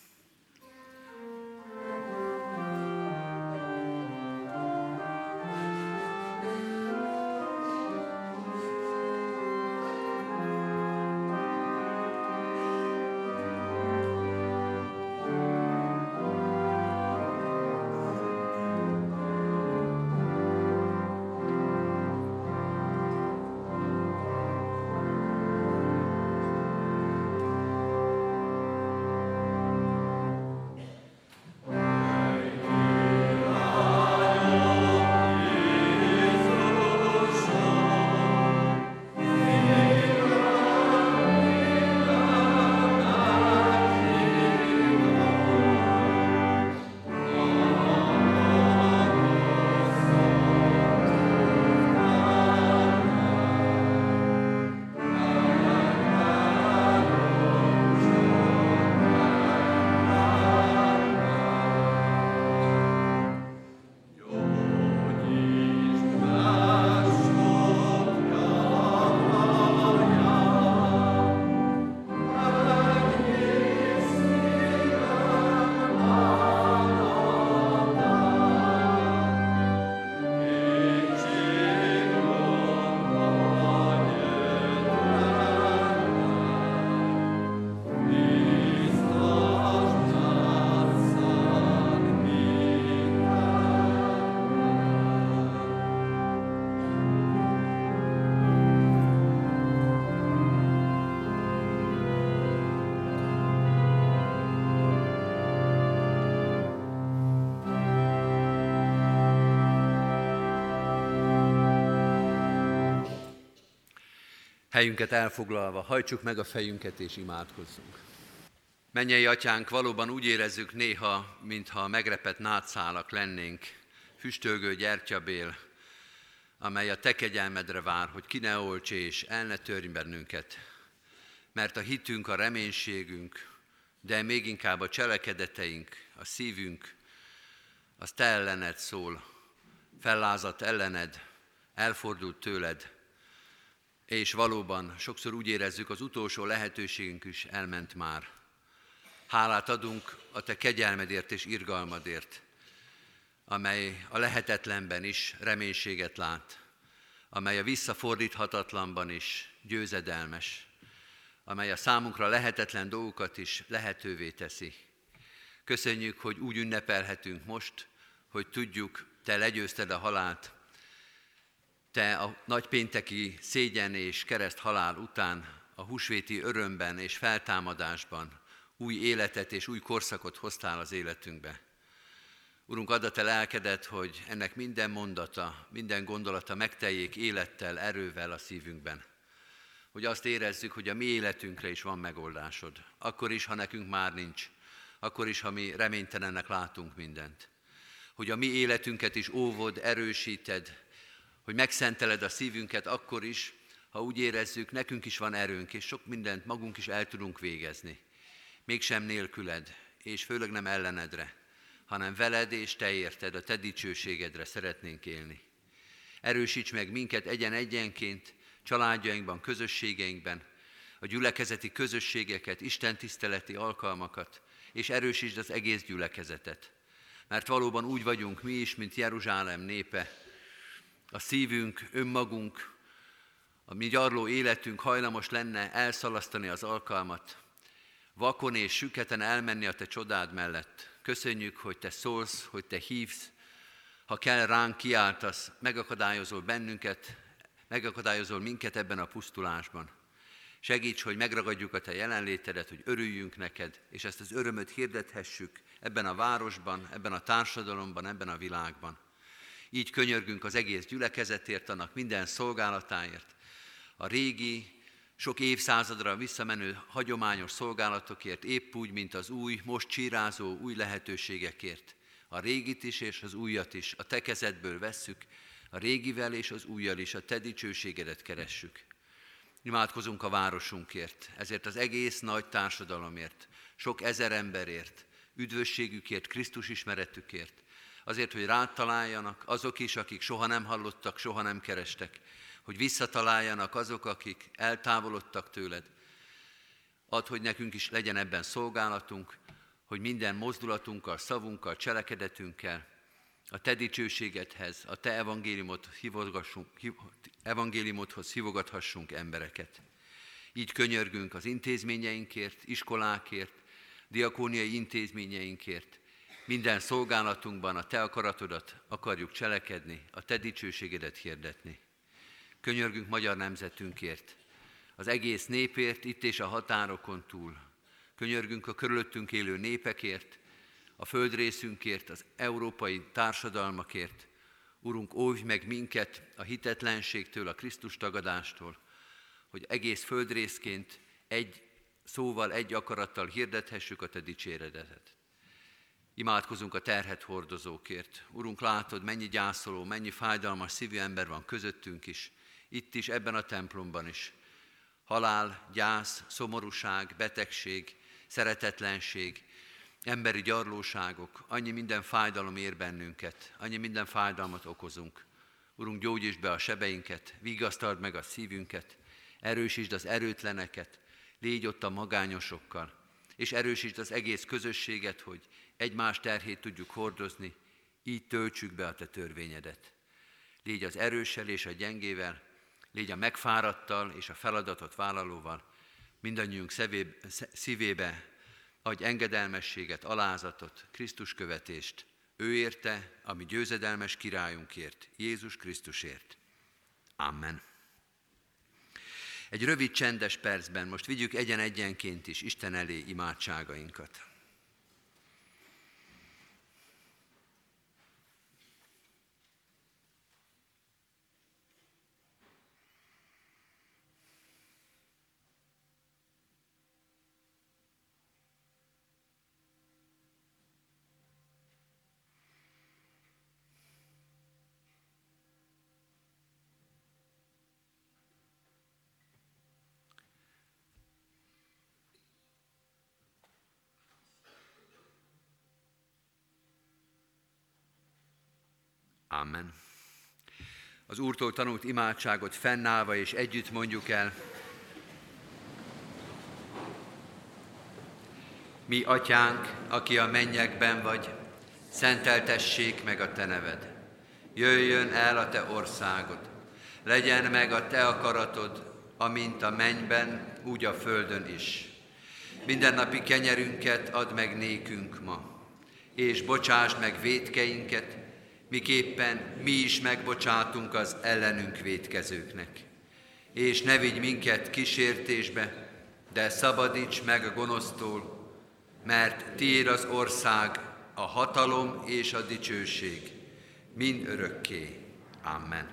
S3: Helyünket elfoglalva, hajtsuk meg a fejünket és imádkozzunk. Mennyei atyánk, valóban úgy érezzük néha, mintha megrepett nátszálak lennénk, füstölgő gyertyabél, amely a te kegyelmedre vár, hogy ki ne olcs és el ne törj bennünket. Mert a hitünk, a reménységünk, de még inkább a cselekedeteink, a szívünk, az te ellened szól, fellázadt ellened, elfordult tőled, és valóban sokszor úgy érezzük, az utolsó lehetőségünk is elment már. Hálát adunk a Te kegyelmedért és irgalmadért, amely a lehetetlenben is reménységet lát, amely a visszafordíthatatlanban is győzedelmes, amely a számunkra lehetetlen dolgokat is lehetővé teszi. Köszönjük, hogy úgy ünnepelhetünk most, hogy tudjuk, Te legyőzted a halált, Te a nagypénteki szégyen és kereszt halál után a húsvéti örömben és feltámadásban új életet és új korszakot hoztál az életünkbe. Urunk, add a te lelkedet, hogy ennek minden mondata, minden gondolata megteljék élettel, erővel a szívünkben. Hogy azt érezzük, hogy a mi életünkre is van megoldásod. Akkor is, ha nekünk már nincs. Akkor is, ha mi reménytelennek látunk mindent. Hogy a mi életünket is óvod, erősíted, hogy megszenteled a szívünket akkor is, ha úgy érezzük, nekünk is van erőnk, és sok mindent magunk is el tudunk végezni. Mégsem nélküled, és főleg nem ellenedre hanem veled és te érted, a te dicsőségedre szeretnénk élni. Erősíts meg minket egyen-egyenként, családjainkban, közösségeinkben, a gyülekezeti közösségeket, Isten tiszteleti alkalmakat, és erősítsd az egész gyülekezetet. Mert valóban úgy vagyunk mi is, mint Jeruzsálem népe. A szívünk, önmagunk, a mi gyarló életünk hajlamos lenne elszalasztani az alkalmat, vakon és süketen elmenni a te csodád mellett, Köszönjük, hogy Te szólsz, hogy Te hívsz. Ha kell ránk kiáltasz, megakadályozol bennünket, megakadályozol minket ebben a pusztulásban. Segíts, hogy megragadjuk a Te jelenlétedet, hogy örüljünk neked, és ezt az örömöt hirdethessük ebben a városban, ebben a társadalomban, ebben a világban. Így könyörgünk az egész gyülekezetért, annak minden szolgálatáért, a régi, sok évszázadra visszamenő hagyományos szolgálatokért, épp úgy, mint az új, most csírázó új lehetőségekért. A régit is és az újat is a te kezedből vesszük, a régivel és az újjal is a te dicsőségedet keressük. Imádkozunk a városunkért, ezért az egész nagy társadalomért, sok ezer emberért, üdvösségükért, Krisztus ismeretükért, azért, hogy rád találjanak azok is, akik soha nem hallottak, soha nem kerestek, hogy visszataláljanak azok, akik eltávolodtak tőled. Add, hogy nekünk is legyen ebben szolgálatunk, hogy minden mozdulatunkkal, szavunkkal, cselekedetünkkel a Te dicsőségedhez, a Te evangéliumot evangéliumodhoz hívogathassunk embereket. Így könyörgünk az intézményeinkért, iskolákért, diakóniai intézményeinkért, minden szolgálatunkban a Te akaratodat akarjuk cselekedni, a Te dicsőségedet hirdetni. Könyörgünk magyar nemzetünkért, az egész népért, itt és a határokon túl. Könyörgünk a körülöttünk élő népekért, a földrészünkért, az európai társadalmakért. Urunk, óvj meg minket a hitetlenségtől, a Krisztus tagadástól, hogy egész földrészként egy szóval, egy akarattal hirdethessük a Te dicséredetet. Imádkozunk a terhet hordozókért. Urunk, látod, mennyi gyászoló, mennyi fájdalmas szívű ember van közöttünk is itt is, ebben a templomban is. Halál, gyász, szomorúság, betegség, szeretetlenség, emberi gyarlóságok, annyi minden fájdalom ér bennünket, annyi minden fájdalmat okozunk. Urunk, gyógyítsd be a sebeinket, vigasztald meg a szívünket, erősítsd az erőtleneket, légy ott a magányosokkal, és erősítsd az egész közösséget, hogy egymás terhét tudjuk hordozni, így töltsük be a te törvényedet. Légy az erőssel és a gyengével, légy a megfáradttal és a feladatot vállalóval, mindannyiunk szívébe adj engedelmességet, alázatot, Krisztus követést, ő érte, ami győzedelmes királyunkért, Jézus Krisztusért. Amen. Egy rövid csendes percben most vigyük egyen-egyenként is Isten elé imádságainkat. Amen. Az Úrtól tanult imádságot fennállva és együtt mondjuk el. Mi, atyánk, aki a mennyekben vagy, szenteltessék meg a te neved. Jöjjön el a te országod. Legyen meg a te akaratod, amint a mennyben, úgy a földön is. Mindennapi kenyerünket add meg nékünk ma, és bocsásd meg védkeinket, miképpen mi is megbocsátunk az ellenünk védkezőknek. És ne vigy minket kísértésbe, de szabadíts meg a gonosztól, mert tiéd az ország, a hatalom és a dicsőség, mind örökké. Amen.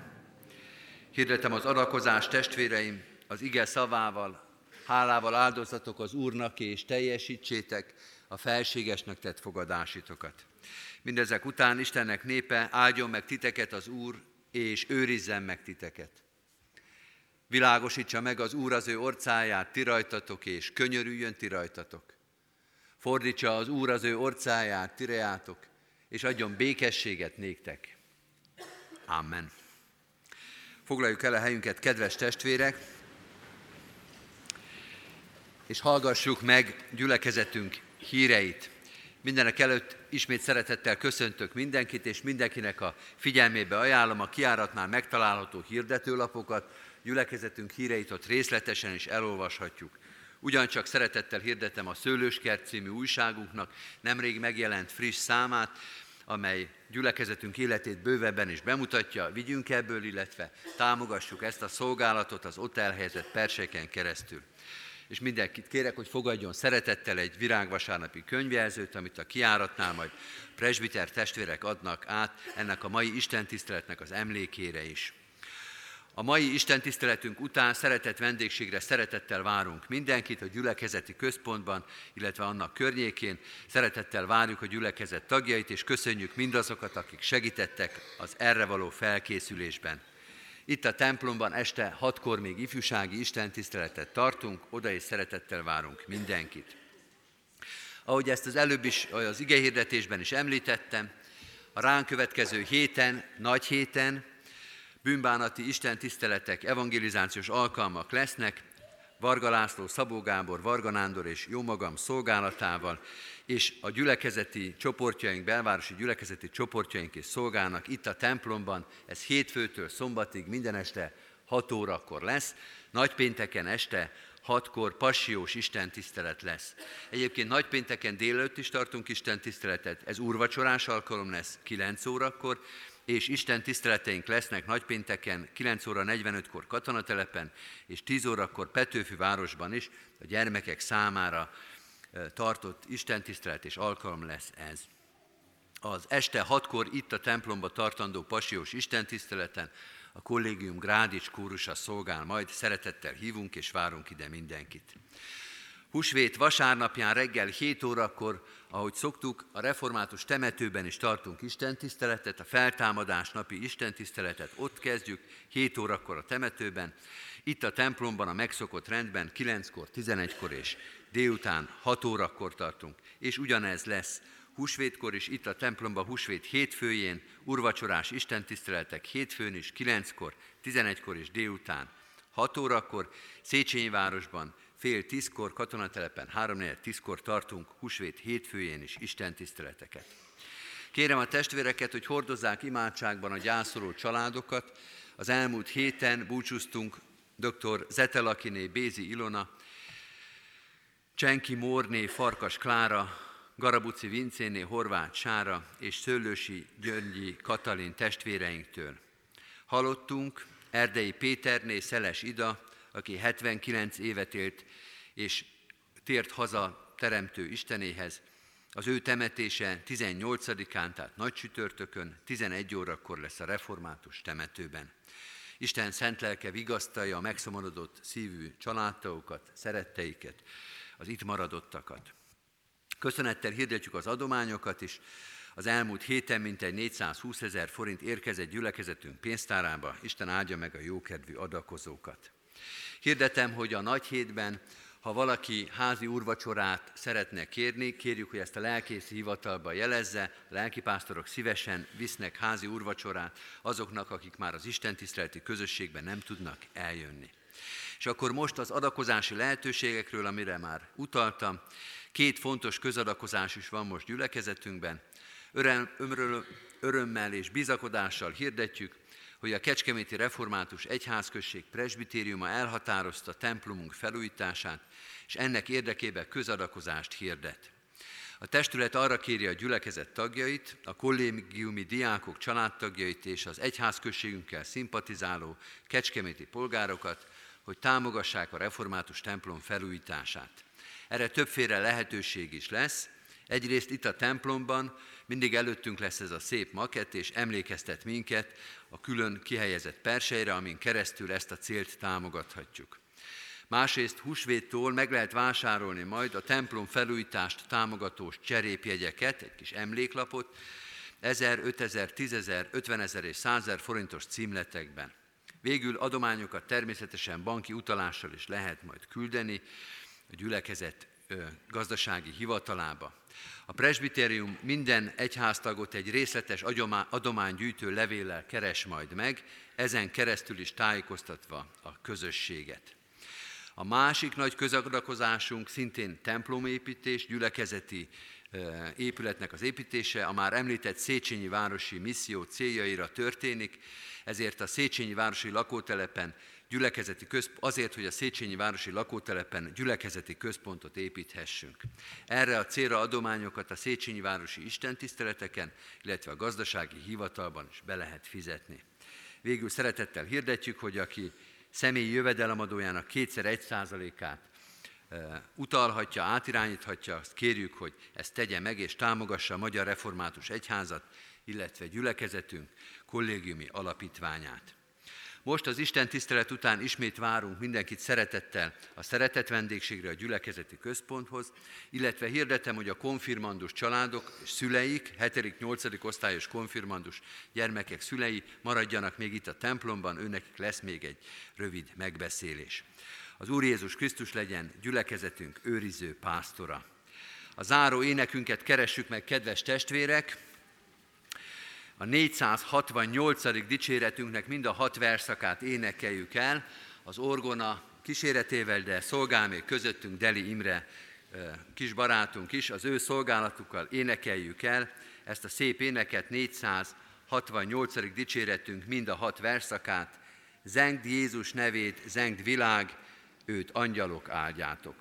S3: Hirdetem az adakozást, testvéreim, az ige szavával, hálával áldozatok az Úrnak, és teljesítsétek a felségesnek tett fogadásitokat. Mindezek után Istennek népe áldjon meg titeket az Úr, és őrizzen meg titeket. Világosítsa meg az Úr az ő orcáját, ti rajtatok, és könyörüljön ti rajtatok. Fordítsa az Úr az ő orcáját, ti reátok, és adjon békességet néktek. Amen. Foglaljuk el a helyünket, kedves testvérek, és hallgassuk meg gyülekezetünk híreit. Mindenek előtt ismét szeretettel köszöntök mindenkit, és mindenkinek a figyelmébe ajánlom a kiáratnál megtalálható hirdetőlapokat, gyülekezetünk híreit ott részletesen is elolvashatjuk. Ugyancsak szeretettel hirdetem a Szőlőskert című újságunknak nemrég megjelent friss számát, amely gyülekezetünk életét bővebben is bemutatja, vigyünk ebből, illetve támogassuk ezt a szolgálatot az ott elhelyezett perseken keresztül és mindenkit kérek, hogy fogadjon szeretettel egy virágvasárnapi könyvjelzőt, amit a kiáratnál majd presbiter testvérek adnak át ennek a mai istentiszteletnek az emlékére is. A mai istentiszteletünk után szeretett vendégségre szeretettel várunk mindenkit a gyülekezeti központban, illetve annak környékén. Szeretettel várjuk a gyülekezet tagjait, és köszönjük mindazokat, akik segítettek az erre való felkészülésben. Itt a templomban este hatkor még ifjúsági istentiszteletet tartunk, oda is szeretettel várunk mindenkit. Ahogy ezt az előbb is az igehirdetésben is említettem, a ránk következő héten, nagy héten bűnbánati istentiszteletek, evangelizációs alkalmak lesznek, Varga László, Szabó Gábor, Varga Nándor és jómagam szolgálatával, és a gyülekezeti csoportjaink, belvárosi gyülekezeti csoportjaink is szolgálnak itt a templomban. Ez hétfőtől szombatig minden este 6 órakor lesz. Nagypénteken este 6-kor passiós istentisztelet lesz. Egyébként nagypénteken délelőtt is tartunk istentiszteletet, ez úrvacsorás alkalom lesz 9 órakor, és Isten tiszteleteink lesznek nagypénteken 9 óra 45-kor katonatelepen, és 10 órakor Petőfi városban is a gyermekek számára tartott istentisztelet és alkalom lesz ez. Az este hatkor itt a templomba tartandó pasiós istentiszteleten a kollégium Grádics kórusa szolgál majd, szeretettel hívunk és várunk ide mindenkit. Husvét vasárnapján reggel 7 órakor, ahogy szoktuk, a református temetőben is tartunk istentiszteletet, a feltámadás napi istentiszteletet ott kezdjük, 7 órakor a temetőben, itt a templomban a megszokott rendben 9-kor, 11-kor és délután 6 órakor tartunk, és ugyanez lesz húsvétkor is, itt a templomban húsvét hétfőjén, urvacsorás istentiszteletek hétfőn is, 9-kor, 11-kor és délután 6 órakor, Széchenyi városban fél tízkor, katonatelepen 3 tízkor tartunk húsvét hétfőjén is istentiszteleteket. Kérem a testvéreket, hogy hordozzák imádságban a gyászoló családokat. Az elmúlt héten búcsúztunk dr. Zetelakiné Bézi Ilona, Csenki Mórné, Farkas Klára, Garabuci Vincéné, Horváth Sára és Szőlősi Györgyi Katalin testvéreinktől. Halottunk Erdei Péterné, Szeles Ida, aki 79 évet élt, és tért haza Teremtő Istenéhez. Az ő temetése 18-án, tehát nagy csütörtökön, 11 órakor lesz a református temetőben. Isten szent lelke vigasztalja a megszomorodott szívű családtagokat, szeretteiket, az itt maradottakat. Köszönettel hirdetjük az adományokat is. Az elmúlt héten mintegy 420 ezer forint érkezett gyülekezetünk pénztárába. Isten áldja meg a jókedvű adakozókat. Hirdetem, hogy a nagy hétben Ha valaki házi úrvacsorát szeretne kérni, kérjük, hogy ezt a lelkészi hivatalba jelezze. A lelkipásztorok szívesen visznek házi úrvacsorát azoknak, akik már az istentiszteleti közösségben nem tudnak eljönni. És akkor most az adakozási lehetőségekről, amire már utaltam, két fontos közadakozás is van most gyülekezetünkben. Öröm, örömmel és bizakodással hirdetjük, hogy a Kecskeméti Református Egyházközség presbitériuma elhatározta templomunk felújítását, és ennek érdekében közadakozást hirdet. A testület arra kéri a gyülekezet tagjait, a kollégiumi diákok családtagjait és az egyházközségünkkel szimpatizáló kecskeméti polgárokat, hogy támogassák a református templom felújítását. Erre többféle lehetőség is lesz. Egyrészt itt a templomban mindig előttünk lesz ez a szép makett, és emlékeztet minket a külön kihelyezett persejre, amin keresztül ezt a célt támogathatjuk. Másrészt húsvéttól meg lehet vásárolni majd a templom felújítást támogatós cserépjegyeket, egy kis emléklapot, 1000, 5000, 10000, 50 ezer és 100 forintos címletekben. Végül adományokat természetesen banki utalással is lehet majd küldeni a gyülekezet gazdasági hivatalába. A presbitérium minden egyháztagot egy részletes adománygyűjtő levéllel keres majd meg, ezen keresztül is tájékoztatva a közösséget. A másik nagy közadakozásunk szintén templomépítés, gyülekezeti épületnek az építése, a már említett Széchenyi Városi Misszió céljaira történik, ezért a Széchenyi Városi lakótelepen gyülekezeti közp- azért, hogy a Széchenyi Városi lakótelepen gyülekezeti központot építhessünk. Erre a célra adományokat a Széchenyi Városi istentiszteleteken, illetve a gazdasági hivatalban is be lehet fizetni. Végül szeretettel hirdetjük, hogy aki személyi jövedelemadójának kétszer egy százalékát utalhatja, átirányíthatja, azt kérjük, hogy ezt tegye meg és támogassa a Magyar Református Egyházat, illetve gyülekezetünk kollégiumi alapítványát. Most az Isten tisztelet után ismét várunk mindenkit szeretettel a szeretet vendégségre a gyülekezeti központhoz, illetve hirdetem, hogy a konfirmandus családok és szüleik, 7.-8. osztályos konfirmandus gyermekek szülei maradjanak még itt a templomban, őnek lesz még egy rövid megbeszélés. Az Úr Jézus Krisztus legyen gyülekezetünk őriző pásztora. A záró énekünket keressük meg, kedves testvérek, a 468. dicséretünknek mind a hat verszakát énekeljük el, az orgona kíséretével, de szolgál még közöttünk Deli Imre kis barátunk is, az ő szolgálatukkal énekeljük el ezt a szép éneket, 468. dicséretünk mind a hat verszakát, zengd Jézus nevét, zengd világ, őt angyalok áldjátok.